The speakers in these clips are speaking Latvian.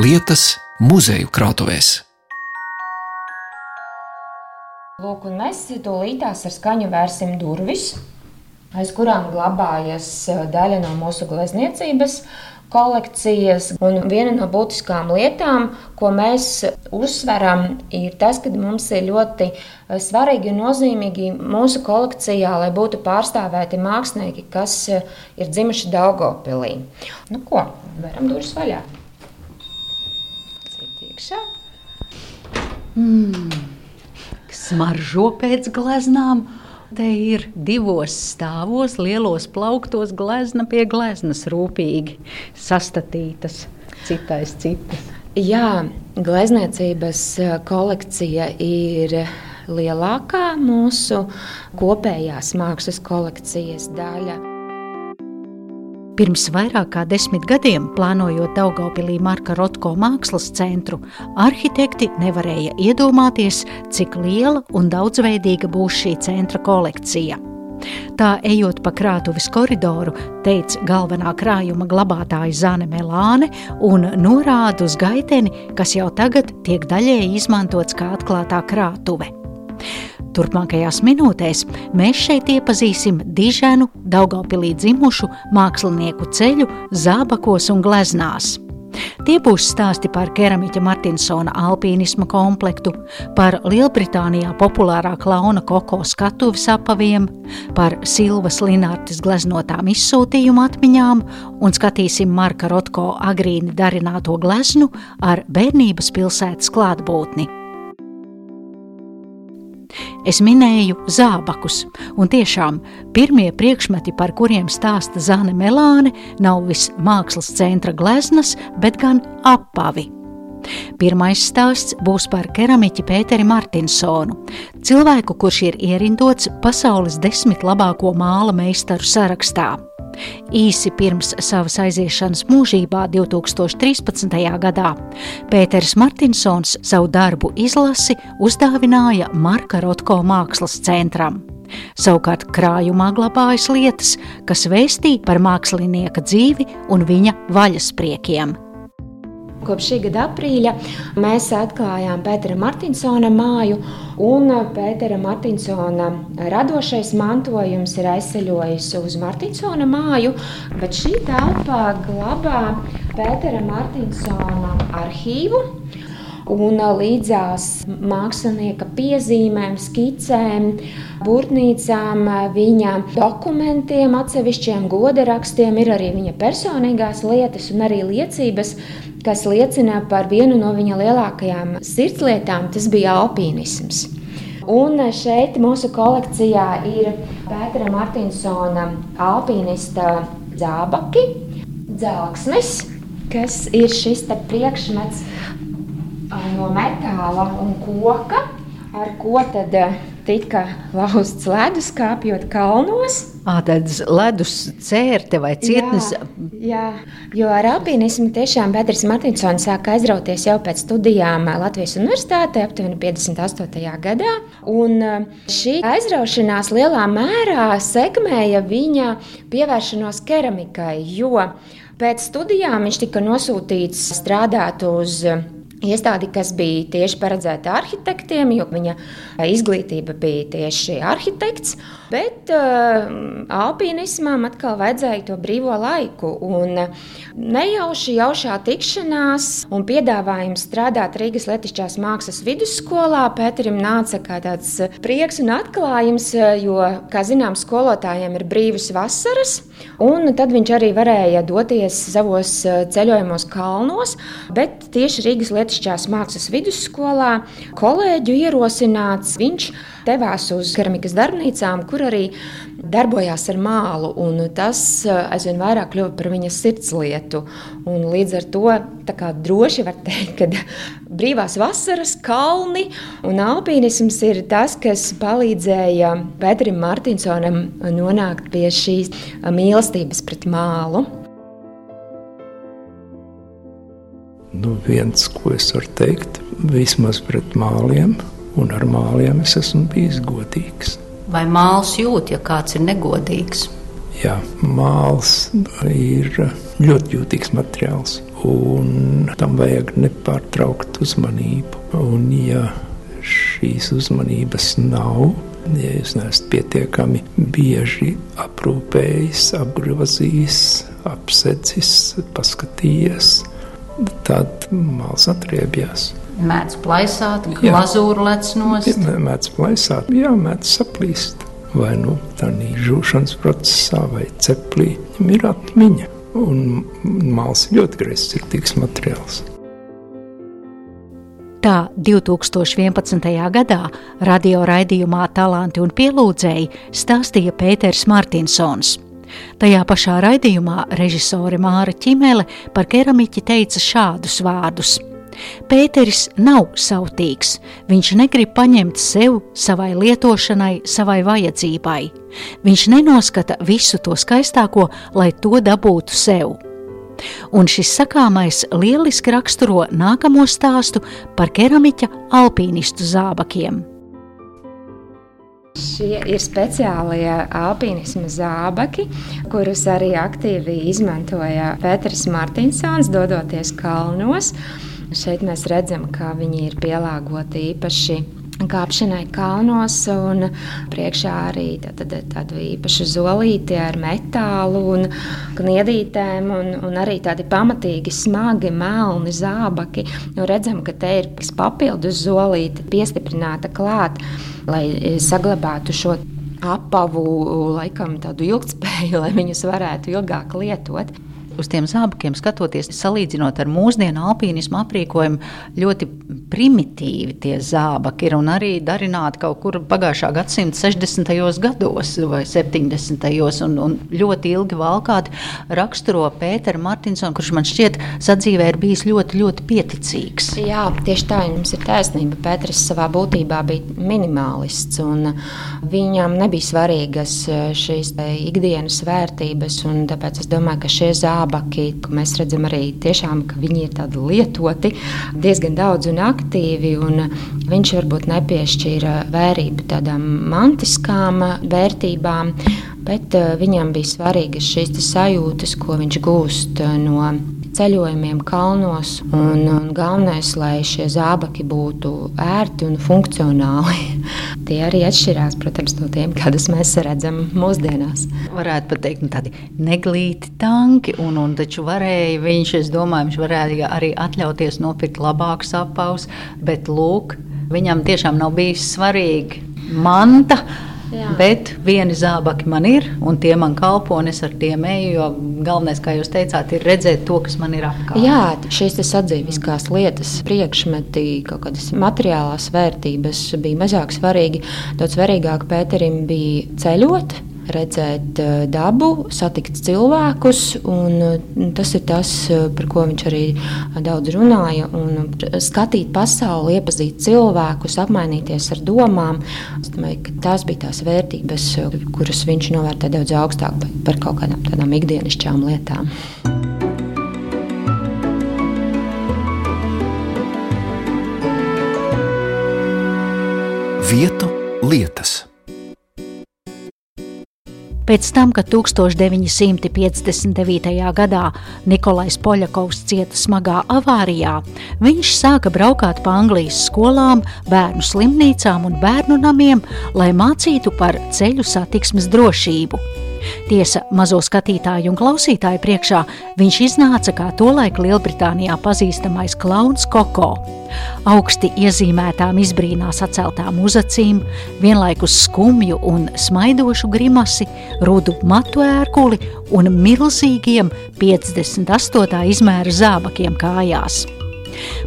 lietas muzeju krātuvēs. Lūk, un mēs tūlītās ar skaņu vērsim durvis, aiz kurām glabājas eh, daļa no mūsu glezniecības kolekcijas. Un viena no būtiskām lietām, ko mēs uzsveram, ir tas, ka mums ir ļoti eh, svarīgi un nozīmīgi mūsu kolekcijā, lai būtu pārstāvēti mākslinieki, kas eh, ir dzimuši Daugopilī. Nu ko, varam durvis vaļā. Iekšā. Mm, smaržo pēc gleznām. Te ir divos stāvos, lielos plauktos, glezna pie gleznas, rūpīgi sastatītas, citais citas. Jā, glezniecības eh, kolekcija ir lielākā mūsu kopējās mākslas kolekcijas daļa. Pirms vairāk kā desmit gadiem, plānojot Daugaupilī Marka Rotko mākslas centru, arhitekti nevarēja iedomāties, cik liela un daudzveidīga būs šī centra kolekcija. Tā ejot pa krātuves koridoru, teica galvenā krājuma glabātāja Zane Melāne un norāda uz gaiteni, kas jau tagad tiek daļēji izmantots kā atklātā krātuve. Turpmākajās minūtēs mēs šeit iepazīsim diženu, Daugaupilī dzimušu mākslinieku ceļu zābakos un gleznās. Tie būs stāsti par keramiķa Martinsona alpīnisma komplektu, par Lielbritānijā populārā klauna koko skatuves apaviem, par Silvas Linārtes gleznotām izsūtījumu atmiņām un skatīsim Marka Rotko agrīni darināto gleznu ar bērnības pilsētas klātbūtni. Es minēju zābakus, un tiešām pirmie priekšmeti, par kuriem stāsta Zane Melāne, nav vis mākslas centra gleznas, bet gan apavi. Pirmais stāsts būs par keramiķi Pēteri Martinsonu, cilvēku, kurš ir ierindots pasaules desmit labāko māla meistaru sarakstā. Īsi pirms savas aiziešanas mūžībā 2013. gadā Pēters Martinsons savu darbu izlasi uzdāvināja Marka Rotko mākslas centram. Savukārt krājumā glabājas lietas, kas vēstīja par mākslinieka dzīvi un viņa vaļaspriekiem. Kopš šī gada aprīļa mēs atklājām Pētera Martinsona māju, un Pētera Martinsona radošais mantojums ir aizceļojis uz Martinsona māju, bet šī telpa glabā Pētera Martinsona arhīvu un līdzās mākslinieka piezīmēm, skicēm, būrnīcām, viņa dokumentiem, atsevišķiem godarakstiem, ir arī viņa personīgās lietas un arī liecības, kas liecina par vienu no viņa lielākajām sirdslietām, tas bija alpīnisms. Un šeit mūsu kolekcijā ir Pētera Martinsona alpīnista zābaki, dzelksnes, kas ir šis priekšmets no metāla un koka, ar ko tad tika lausts ledus, kāpjot kalnos. Tādas ledus cērte vai cietnes. Jā, jā, jo ar alpīnismu tiešām Bedris Martinsons sāka aizrauties jau pēc studijām Latvijas universitātē, aptuveni 58. gadā. Un šī aizraušanās lielā mērā sekmēja viņa pievēršanos keramikai, jo pēc studijām viņš tika nosūtīts strādāt uz Iestādi, kas bija tieši paredzēta arhitektiem, jo viņa izglītība bija tieši arhitekts, bet uh, alpīnismam atkal vajadzēja to brīvo laiku. Un nejauši jaušā tikšanās un piedāvājums strādāt Rīgas Latvijas mākslas vidusskolā Pēterim nāca kā tāds prieks un atklājums, jo, kā zinām, skolotājiem ir brīvas vasaras, un tad viņš arī varēja doties savos ceļojumos kalnos, bet tieši Rīgas Latvijas mākslas vidusskolā kolēģu ierosināts. Viņš devās uz keramikas darbnīcām, kur arī darbojās ar mālu. Tas eh, aizvien vairāk kļuva par viņa sirdslietu. Un līdz ar to droši var teikt, ka brīvās vasaras kalni un alpīnisms ir tas, kas palīdzēja Petram Martinsonam nonākt pie šīs mīlestības pret mālu. Nu, viens, ko es varu teikt, vismaz pret māliem, un ar māliem es esmu bijis godīgs. Vai māls jūt, ja kāds ir negodīgs? Jā, māls ir ļoti jūtīgs materiāls, un tam vajag nepārtraukt uzmanību. Un, ja šīs uzmanības nav, ja jūs neesat pietiekami bieži aprūpējis, apgrozījis, apsedzis, paskatījies, tad māls atriebjās. Mēdz plaisāt, glazūru lec nost. Mēdz plaisāt, jā, mēdz saplīst. Vai nu tādā žūšanas procesā, vai ceplī, viņam ir atmiņa. Un māls ļoti greizsirdīgs materiāls. Tā 2011. gadā radio raidījumā Talanti un pielūdzēji stāstīja Pēters Martinsons. Tajā pašā raidījumā režisore Māra Čimele par keramiķi teica šādus vārdus. Pēteris nav sautīgs, viņš negrib paņemt sev, savai lietošanai, savai vajadzībai. Viņš nenoskata visu to skaistāko, lai to dabūtu sev. Un šis sakāmais lieliski raksturo nākamo stāstu par keramiķa alpīnistu zābakiem. Šie ir speciālie alpīnisma zābaki, kurus arī aktīvi izmantoja Pēters Martinsons, dodoties kalnos. Šeit mēs redzam, ka viņi ir pielāgoti īpaši kāpšanai kalnos, un priekšā arī tāda īpaša zolīte ar metālu un kniedītēm, un, un arī tādi pamatīgi smagi, melni zābaki. Nu, redzam, ka te ir papildus zolīte piestiprināta klāt, lai saglabātu šo apavu, laikam tādu ilgspēju, lai viņus varētu ilgāk lietot uz tiem zābakiem skatoties, salīdzinot ar mūsdienu alpīnismu aprīkojumu, ļoti primitīvi tie zābaki ir un arī darināti kaut kur pagājušā gadsimta 60. gados vai 70. un, un ļoti ilgi valkāti raksturo Pēteru Martinsonu, kurš man šķiet sadzīvē ir bijis ļoti, ļoti pieticīgs. Jā, tieši tā jums ir taisnība. Pēters savā būtībā bija minimālists un viņam nebija svarīgas šīs ikdienas vērtības, un tāpēc es domāju, ka šie zābaki ka mēs redzam arī tiešām, ka viņi ir tādi lietoti diezgan daudz un aktīvi, un viņš varbūt nepiešķīra vērību tādām mantiskām vērtībām, bet eh, viņam bija svarīgas šīs sajūtas, ko viņš gūst eh, no ceļojumiem kalnos. Un, un galvenais, lai šie zābaki būtu ērti un funkcionāli. Tie arī atšķirās, protams, no tiem, kādus mēs redzam mūsdienās. Varētu pat teikt, nu, tādi neglīti tanki, un, un taču varēja viņš, es domāju, viņš varēja arī atļauties nopirkt labākus apavus, bet lūk, viņam tiešām nav bijis svarīgi manta Jā. Bet vieni zābaki man ir, un tie man kalpo, un es ar tiem eju. Jo galvenais, kā jūs teicāt, ir redzēt to, kas man ir apkārt. Jā, šīs sadzīviskās lietas, priekšmeti, kaut kādas materiālās vērtības bija mazāk svarīgi. Daudz svarīgāk Pēterim bija ceļot redzēt eh, dabu, satikt cilvēkus. Eh, tas ir tas, eh, par ko viņš arī daudz runāja. Un skatīt pasauli, iepazīt cilvēkus, apmainīties ar domām. Domāju, tās bija tās vērtības, kuras viņš novērtē daudz augstāk par kaut kādām tādām ikdienišķām lietām. Vietu lietas. Pēc tam, kad 1959. gadā Nikolais Poļakovs cieta smagā avārijā, viņš sāka braukāt pa Anglijas skolām, bērnu slimnīcām un bērnu namiem, lai mācītu par ceļu satiksmes drošību. Tiesa, mazo skatītāju un klausītāju priekšā viņš iznāca kā tolaik Lielbritānijā pazīstamais klauns Koko. Augsti iezīmētām izbrīnās atceltām uzacīm, vienlaikus skumju un smaidošu grimasi, rudu matu ērkuli un milzīgiem 58. izmēra zābakiem kājās.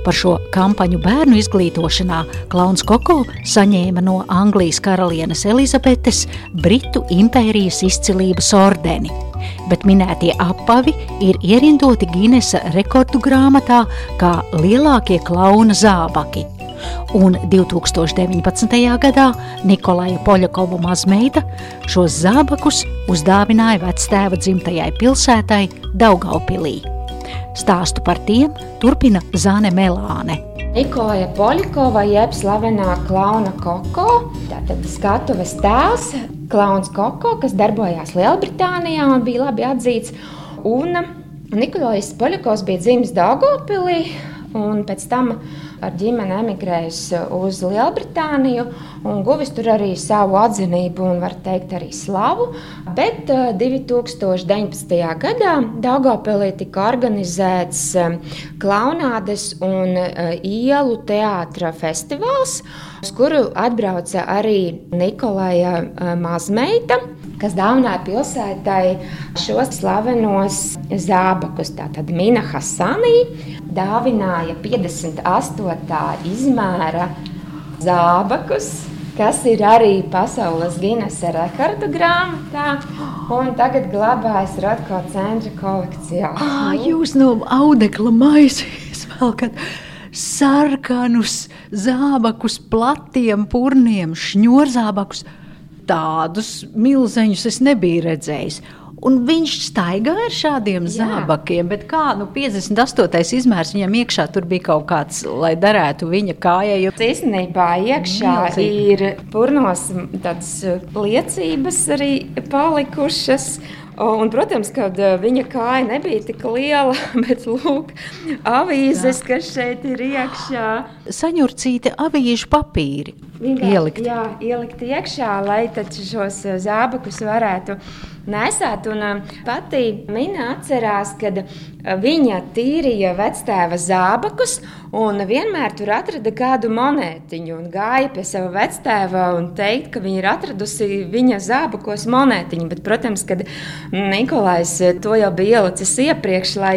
Par šo kampaņu bērnu izglītošanā Klauns Koko saņēma no Anglijas karalienes Elizabetes Britu impērijas izcilības ordeni. Bet minētie apavi ir ierindoti Ginesa rekordu grāmatā kā lielākie klauna zābaki un 2019. gadā Nikolaja Poļakova mazmeita šos zābakus uzdāvināja vectēva dzimtajai pilsētai Daugaupilī. Stāstu par tiem turpina Zāne Melāne. Nikolaja Poļakova, jeb slavenā klauna Koko, tātad skatuves tēls, klauns Koko, kas darbojās Lielbritānijā un bija labi atzīts. Un Nikolais Poļakovs bija dzimis Daugopilī un pēc tam ar ģimeni emigrējis uz Lielbritāniju un guvis tur arī savu atzinību un, var teikt, arī slavu. Bet 2019. Eh, gadā Daugopilī tika organizēts eh, klaunādes un eh, ielu teātra festivāls, uz kuru atbrauca arī Nikolaja Mazmeita kas dāvināja pilsētai šos slavenos zābakus. Tātad Mina Hasanī dāvināja 58. izmēra zābakus. Kas ir arī pasaules Guinnessa rekordu grāmatā, un tagad glabājas Rotko centra kolekcijā. À, jūs no audekla maizes velkat sarkanus zābakus, platiem purniem, šņurzābakus tādus milzeņus es nebiju redzējis. Un viņš staigāja ar šādiem Jā. zābakiem, bet kā nu, 58. izmērs viņam iekšā tur bija kaut kāds, lai derētu viņa kājai. Jo... Īstenībā iekšā Milzīgi. ir purnos tādas liecības arī palikušas. Un, protams, ka viņa kāja nebija tik liela, bet lūk, avīzes, jā. kas šeit ir iekšā. Saņurcīti avīžu papīri. Ielikt. Jā, ielikt iekšā, lai šos zābakus varētu nesāt. Un pati Mina atcerās, kad viņa tīrīja vectēva zābakus un vienmēr tur atrada kādu monētiņu un gāja pie sava vectēva un teikt, ka viņa ir atradusi viņa zābakos monētiņu. Bet, protams, kad Nikolais to jau bija ielicis iepriekš, lai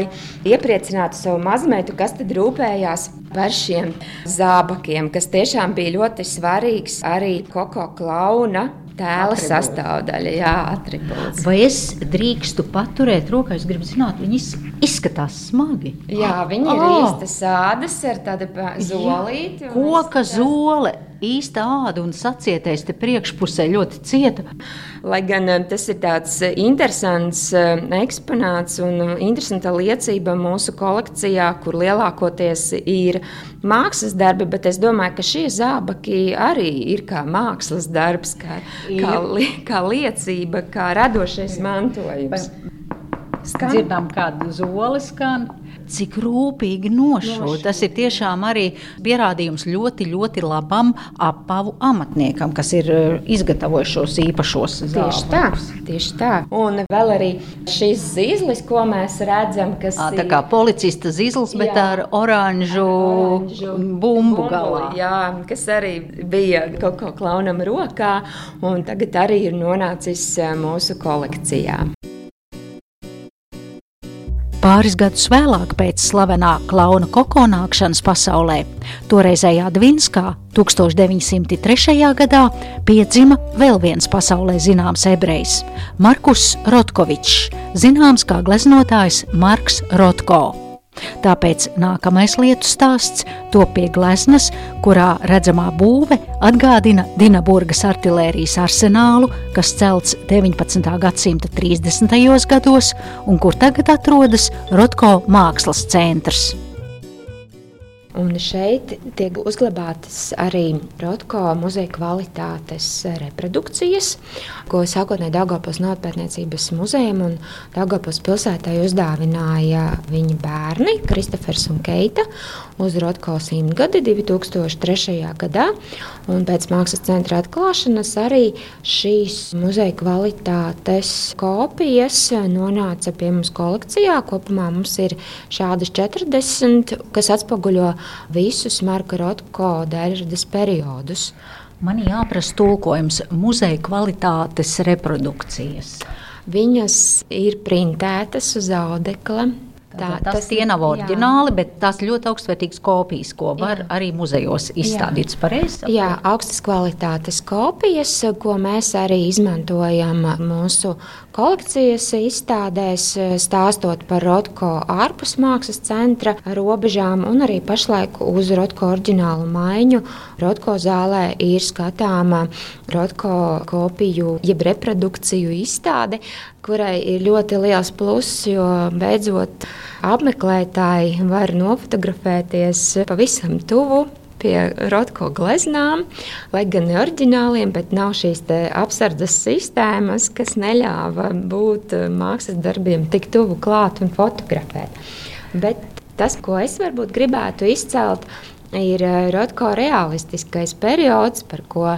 iepriecinātu savu mazmeitu, kas tad rūpējās par šiem zābakiem, kas tiešām bija ļoti svarīgs arī Koko klauna tēla atribūts. sastāvdaļa, jā, atribūts. Vai es drīkstu paturēt rokā? Es gribu zināt, viņi izskatās smagi. Jā, viņi oh. ir īstas ādas ar tādu zolīti. Koka izskatās... zole īsta āda un sacietais te priekšpusē ļoti cieta. Lai gan eh, tas ir tāds eh, interesants eh, eksponāts un interesanta liecība mūsu kolekcijā, kur lielākoties ir mākslas darbi, bet es domāju, ka šie zābaki arī ir kā mākslas darbs, kā, kā, li, kā liecība, kā radošais mantojums. Skan? Dzirdām, kādu zoli skan cik rūpīgi nošūt. Tas ir tiešām arī pierādījums ļoti, ļoti labam apavu amatniekam, kas ir eh, izgatavojis šos īpašos zāles. Tieši tā, tieši tā. Un vēl arī šis zīzlis, ko mēs redzam, kas à, tā kā policista zīzlis, bet jā, ar oranžu, oranžu bumbu, bumbu galā. Jā, kas arī bija kaut ko klaunam rokā, un tagad arī ir nonācis eh, mūsu kolekcijā. Pāris gadus vēlāk, pēc slavenā klauna koko nākšanas pasaulē, toreizējā Dvinskā 1903. gadā piedzima vēl viens pasaulē zināms ebrejs - Markus Rotkovičs, zināms kā gleznotājs Marks Rotko. Tāpēc nākamais lietu stāsts top pie gleznas, kurā redzamā būve atgādina Dienaburgas artērijas arsenālu, kas celts 19. gadsimta 30. gados un kur tagad atrodas Rotko mākslas centrs. Un šeit tiek uzglabātas arī Rotko muzeja kvalitātes reprodukcijas, ko sākotnēji Dārgopils Notpētniecības muzejam un Dārgopils pilsētai uzdāvināja viņa bērni, Kristofers un Keita, uz Rotko simtgadi 2003. gadā. Un pēc mākslas centra atklāšanas arī šīs muzeja kvalitātes kopijas nonāca pie mums kolekcijā. Kopumā mums ir šādas 40, kas atspoguļo visus Marka Rotko daļradas periodus. Man jāprasa tulkojums muzeja kvalitātes reprodukcijas. Viņas ir printētas uz audekla, Tā, tas, tas tie nav oriģināli, jā. bet tās ļoti augstvērtīgas kopijas, ko var jā. arī muzejos izstādīt. Pareizi, jā, augstas kvalitātes kopijas, ko mēs arī izmantojam mūsu kolekcijas izstādēs, stāstot par Rotko ārpus mākslas centra robežām un arī pašlaik uz Rotko oriģinālu maiņu. Rotko zālē ir skatāma Rotko kopiju, jeb reprodukciju izstāde, kurai ir ļoti liels pluss, jo beidzot apmeklētāji var nofotografēties pavisam tuvu pie rotko gleznām, lai gan ne oriģināliem, bet nav šīs apsardzes sistēmas, kas neļāva būt mākslas darbiem tik tuvu klāt un fotografēt. Bet tas, ko es varbūt gribētu izcelt, ir rotko realistiskais periods, par ko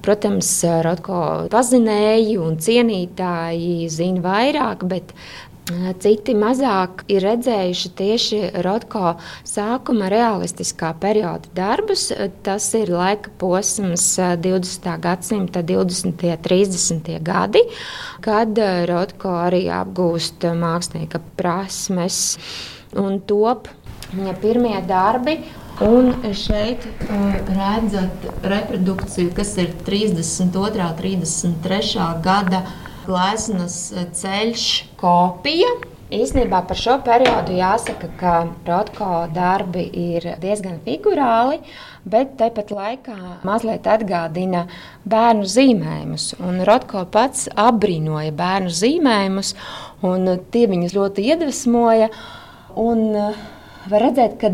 Protams, Rotko pazinēji un cienītāji zina vairāk, bet Citi mazāk ir redzējuši tieši Rotko sākuma realistiskā perioda darbus. Tas ir laika posms 20. gadsimta 20. un 30. gadi, kad Rotko arī apgūst mākslinieka prasmes un top viņa pirmie darbi. Un šeit uh, redzat reprodukciju, kas ir 32. un 33. gada gleznas ceļš kopija. Īsnībā par šo periodu jāsaka, ka Rotko darbi ir diezgan figurāli, bet tepat laikā mazliet atgādina bērnu zīmējumus. Un Rotko pats apbrīnoja bērnu zīmējumus, un tie viņus ļoti iedvesmoja. Un var redzēt, ka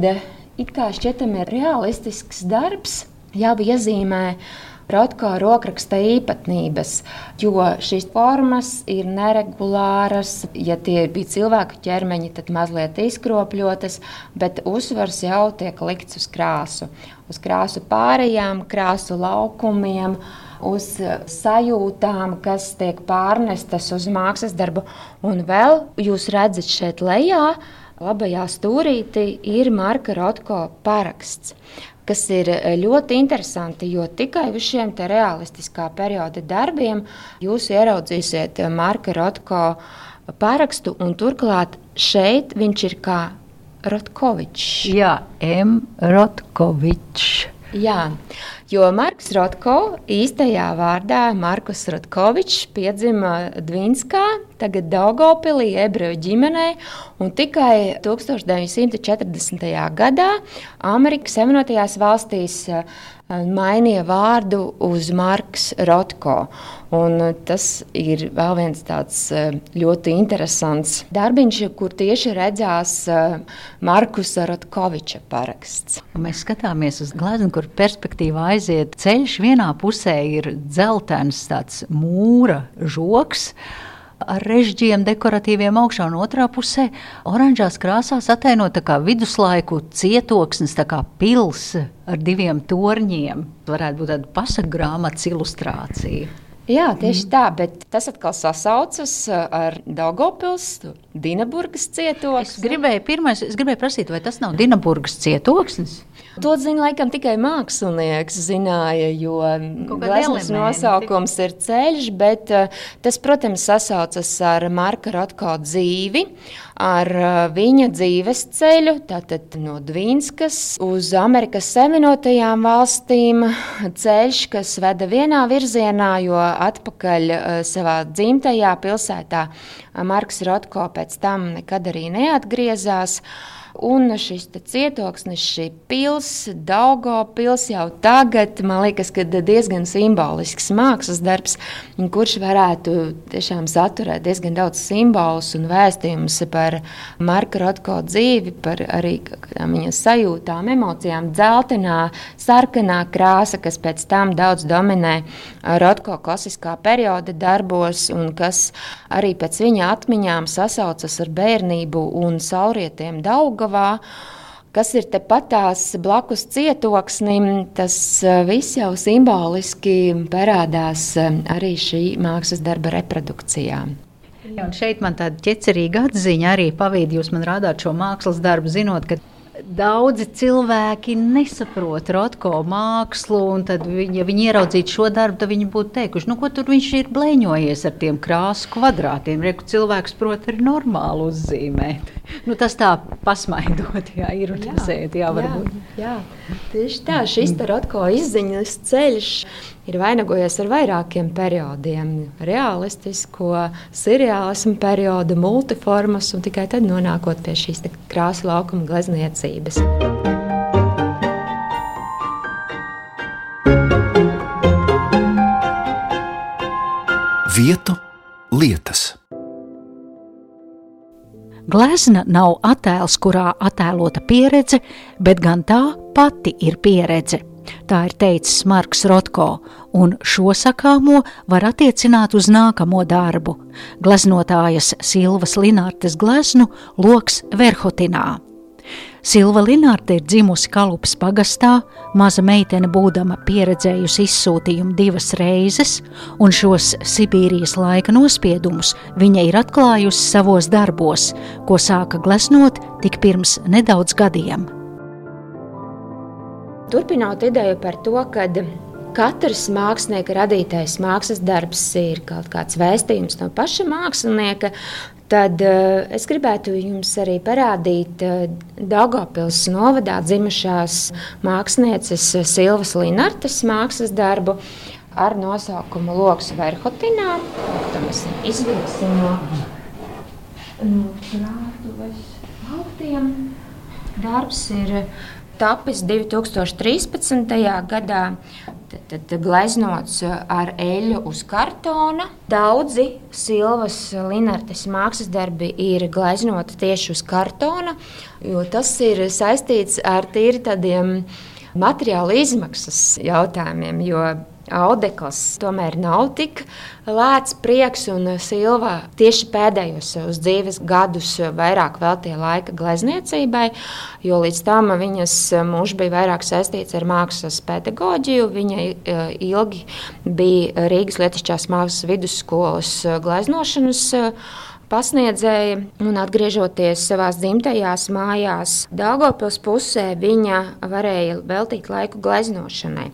it kā šķietami realistisks darbs jau iezīmē Rotko rokraksta īpatnības, jo šīs formas ir neregulāras. Ja tie bija cilvēku ķermeņi, tad mazliet izkropļotas, bet uzsvars jau tiek likts uz krāsu. Uz krāsu pārējām, krāsu laukumiem, uz sajūtām, kas tiek pārnestas uz mākslas darbu. Un vēl jūs redzat šeit lejā. Labajā stūrītī ir Marka Rotko paraksts kas ir eh, ļoti interesanti, jo tikai uz šiem realistiskā perioda darbiem jūs ieraudzīsiet Marka Rotko parakstu, un turklāt šeit viņš ir kā Rotkovičs. Jā, M. Rotkovičs. Jā, jo Marks Rotko īstajā vārdā Markus Rotkovičs piedzima Dvinskā, tagad Daugopilī, ebreju ģimenē, un tikai 1940. gadā Amerikas Savienotajās valstīs mainīja vārdu uz Marks Rotko. Un tas ir vēl viens tāds ļoti interesants darbiņš, kur tieši redzās Markusa Rotkoviča paraksts. Mēs skatāmies uz gleznu, kur perspektīvā aiziet ceļš. Vienā pusē ir dzeltens tāds mūra žoks ar režģiem, dekoratīviem augšā, un otrā pusē oranžās krāsās attēlot viduslaiku cietoksnis, kā pilsēta ar diviem torņiem. Varētu būt tāda pasaku grāmatas ilustrācija. Jā, tieši mm. tā, bet tas atkal sasaucas uh, ar Daugopils, Dienaburgas cietoksni. Es gribēju, pirmais, es gribēju prasīt, vai tas nav Dienaburgas cietoksnis? To zina laikam tikai mākslinieks, zināja, jo glezniecības nosaukums ir ceļš, bet uh, tas, protams, sasaucas ar Marka Rotko dzīvi, ar uh, viņa dzīves ceļu, tātad no Dvīnskas uz Amerikas Savienotajām valstīm, ceļš, kas veda vienā virzienā, jo atpakaļ uh, savā dzimtajā pilsētā Marks Rotko pēc tam nekad arī neatgriezās. Un šis cietoksnis, šī pilsēta, Daugo pilsēta jau tagad, man liekas, diezgan simbolisks mākslas darbs, kurš varētu tiešām saturēt diezgan daudz simbolus un vēstījumus par Marka Rotko dzīvi, par arī viņa sajūtām, emocijām. Dzeltenā, sarkanā krāsa, kas pēc tam daudz dominē Rotko klasiskā perioda darbos un kas arī pēc viņa atmiņām sasaucas ar bērnību un saurietiem Daugo. Daugavā, kas ir tepatās blakus cietoksnim, tas e, viss jau simboliski parādās e, arī šī mākslas darba reprodukcijā. Ja, šeit man tāda ķecerīga atziņa arī pavīd, jūs man rādāt šo mākslas darbu, zinot, ka Daudzi cilvēki nesaprot rotko mākslu, un tad, viņi, ja viņi ieraudzītu šo darbu, tad viņi būtu teikuši, nu, ko tur viņš ir blēņojies ar tiem krāsu kvadrātiem. Reku cilvēks prot arī normāli uzzīmēt. Nu, tas tā pasmaidot, jā, ironizēt, jā, varbūt. Jā, jā. tieši tā, šis rotko izziņas ceļš ir vainagojies ar vairākiem periodiem - realistisko, seriālismu periodu, multiformas, un tikai tad nonākot pie šīs krāsu laukuma glezniecības. Vietu lietas. Glezna nav attēls, kurā attēlota pieredze, bet gan tā pati ir pieredze. Tā ir teicis Marks Rotko, un šo sakāmo var attiecināt uz nākamo darbu - gleznotājas Silvas Linārtes gleznu Loks Verhotinā. Silva Linārte ir dzimusi Kalupas pagastā, maza meitene būdama pieredzējusi izsūtījumu divas reizes, un šos Sibīrijas laika nospiedumus viņa ir atklājusi savos darbos, ko sāka gleznot tik pirms nedaudz gadiem. Turpinot ideju par to, ka katrs mākslinieka radītais mākslas darbs ir kaut kāds vēstījums no paša mākslinieka, Tad uh, es gribētu jums arī parādīt uh, Daugopils novadā dzimušās mākslinieces Silvas Linartes mākslas darbu ar nosaukumu Loks Verhotinā. To mēs izvilksim no, no krātuves augtiem. Darbs ir tapis 2013. gadā. Tad, tad gleznots ar eļļu uz kartona. Daudzi Silvas Linartes mākslas darbi ir gleznoti tieši uz kartona, jo tas ir saistīts ar tīri tādiem materiāla izmaksas jautājumiem. Audekls tomēr nav tik lēts prieks, un Silva tieši pēdējos savus dzīves gadus vairāk veltīja laika glezniecībai, jo līdz tam viņas mūžs bija vairāk saistīts ar mākslas pedagoģiju. Viņa e, ilgi bija Rīgas Lietišķās mākslas vidusskolas gleznošanas e, pasniedzēja, un atgriežoties savā dzimtajās mājās, Dāngopils pusē, viņa varēja veltīt laiku gleznošanai.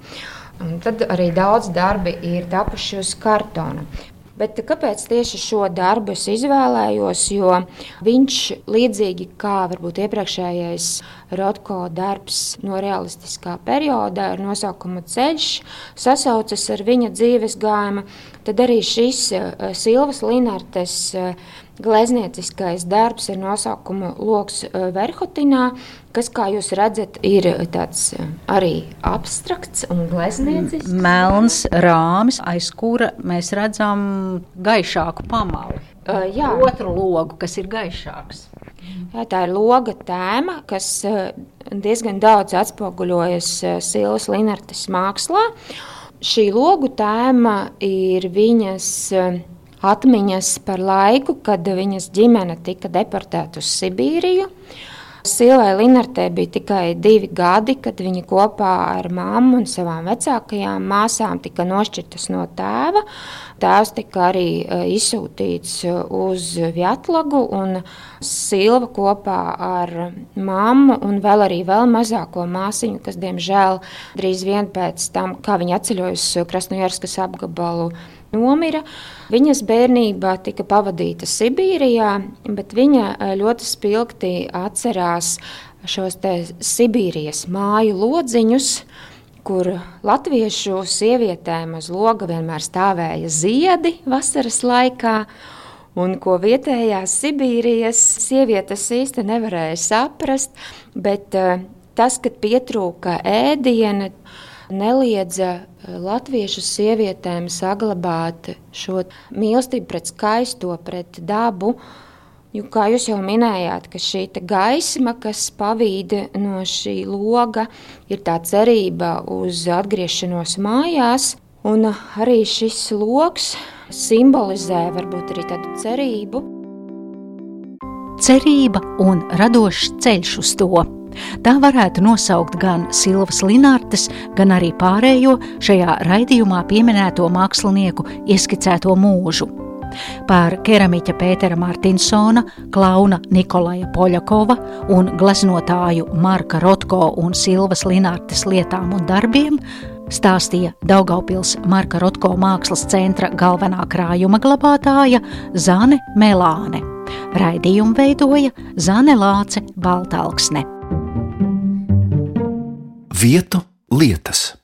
Un tad arī daudz darbi ir tapuši uz kartona. Bet kāpēc tieši šo darbu es izvēlējos? Jo viņš līdzīgi kā varbūt iepriekšējais Rotko darbs no realistiskā perioda ar nosaukumu Ceļš sasaucas ar viņa dzīves gājumu, tad arī šis eh, Silvas Linartes eh, gleznieciskais darbs ar nosaukumu Loks eh, Verhotinā, kas, kā jūs redzat, ir tāds eh, arī abstrakts un glezniecisks. Melns rāmis, aiz kura mēs redzam gaišāku pamalu. Uh, jā, otru logu, kas ir gaišāks. Jā, tā ir loga tēma, kas diezgan daudz atspoguļojas Silvas Linartes mākslā. Šī logu tēma ir viņas atmiņas par laiku, kad viņas ģimene tika deportēta uz Sibīriju. Silvai Linartē bija tikai divi gadi, kad viņa kopā ar mammu un savām vecākajām māsām tika nošķirtas no tēva. Tēvs tika arī e, izsūtīts uz Vietlagu, un Silva kopā ar mammu un vēl arī vēl mazāko māsiņu, kas diemžēl drīz vien pēc tam, kā viņa atceļojusi Krasnojarskas apgabalu, nomira. Viņas bērnība tika pavadīta Sibīrijā, bet viņa ļoti spilgti atcerās šos Sibīrijas māju lodziņus, kur latviešu sievietēm uz loga vienmēr stāvēja ziedi vasaras laikā. Un ko vietējās Sibīrijas sievietes īsti nevarēja saprast, bet uh, tas, kad pietrūka ēdiena, neliedza eh, latviešu sievietēm saglabāt šo mīlestību pret skaisto, pret dabu. Jo, kā jūs jau minējāt, ka šī gaisma, kas pavīd no šī loga, ir tā cerība uz atgriešanos mājās. Un arī šis lokus simbolizē varbūt arī tādu cerību. Cerība un radošs ceļš uz to. Tā varētu nosaukt gan Silvas Linārtes, gan arī pārējo šajā raidījumā pieminēto mākslinieku ieskicēto mūžu. Par keramiķa Pētera Martinsona, klauna Nikolaja Poļakova un gleznotāju Marka Rotko un Silvas Linārtes lietām un darbiem stāstīja Daugaupils Marka Rotko mākslas centra galvenā krājuma glabātāja Zane Melāne. Raidījumu veidoja Zane Lāce Baltalksne vietu lietas.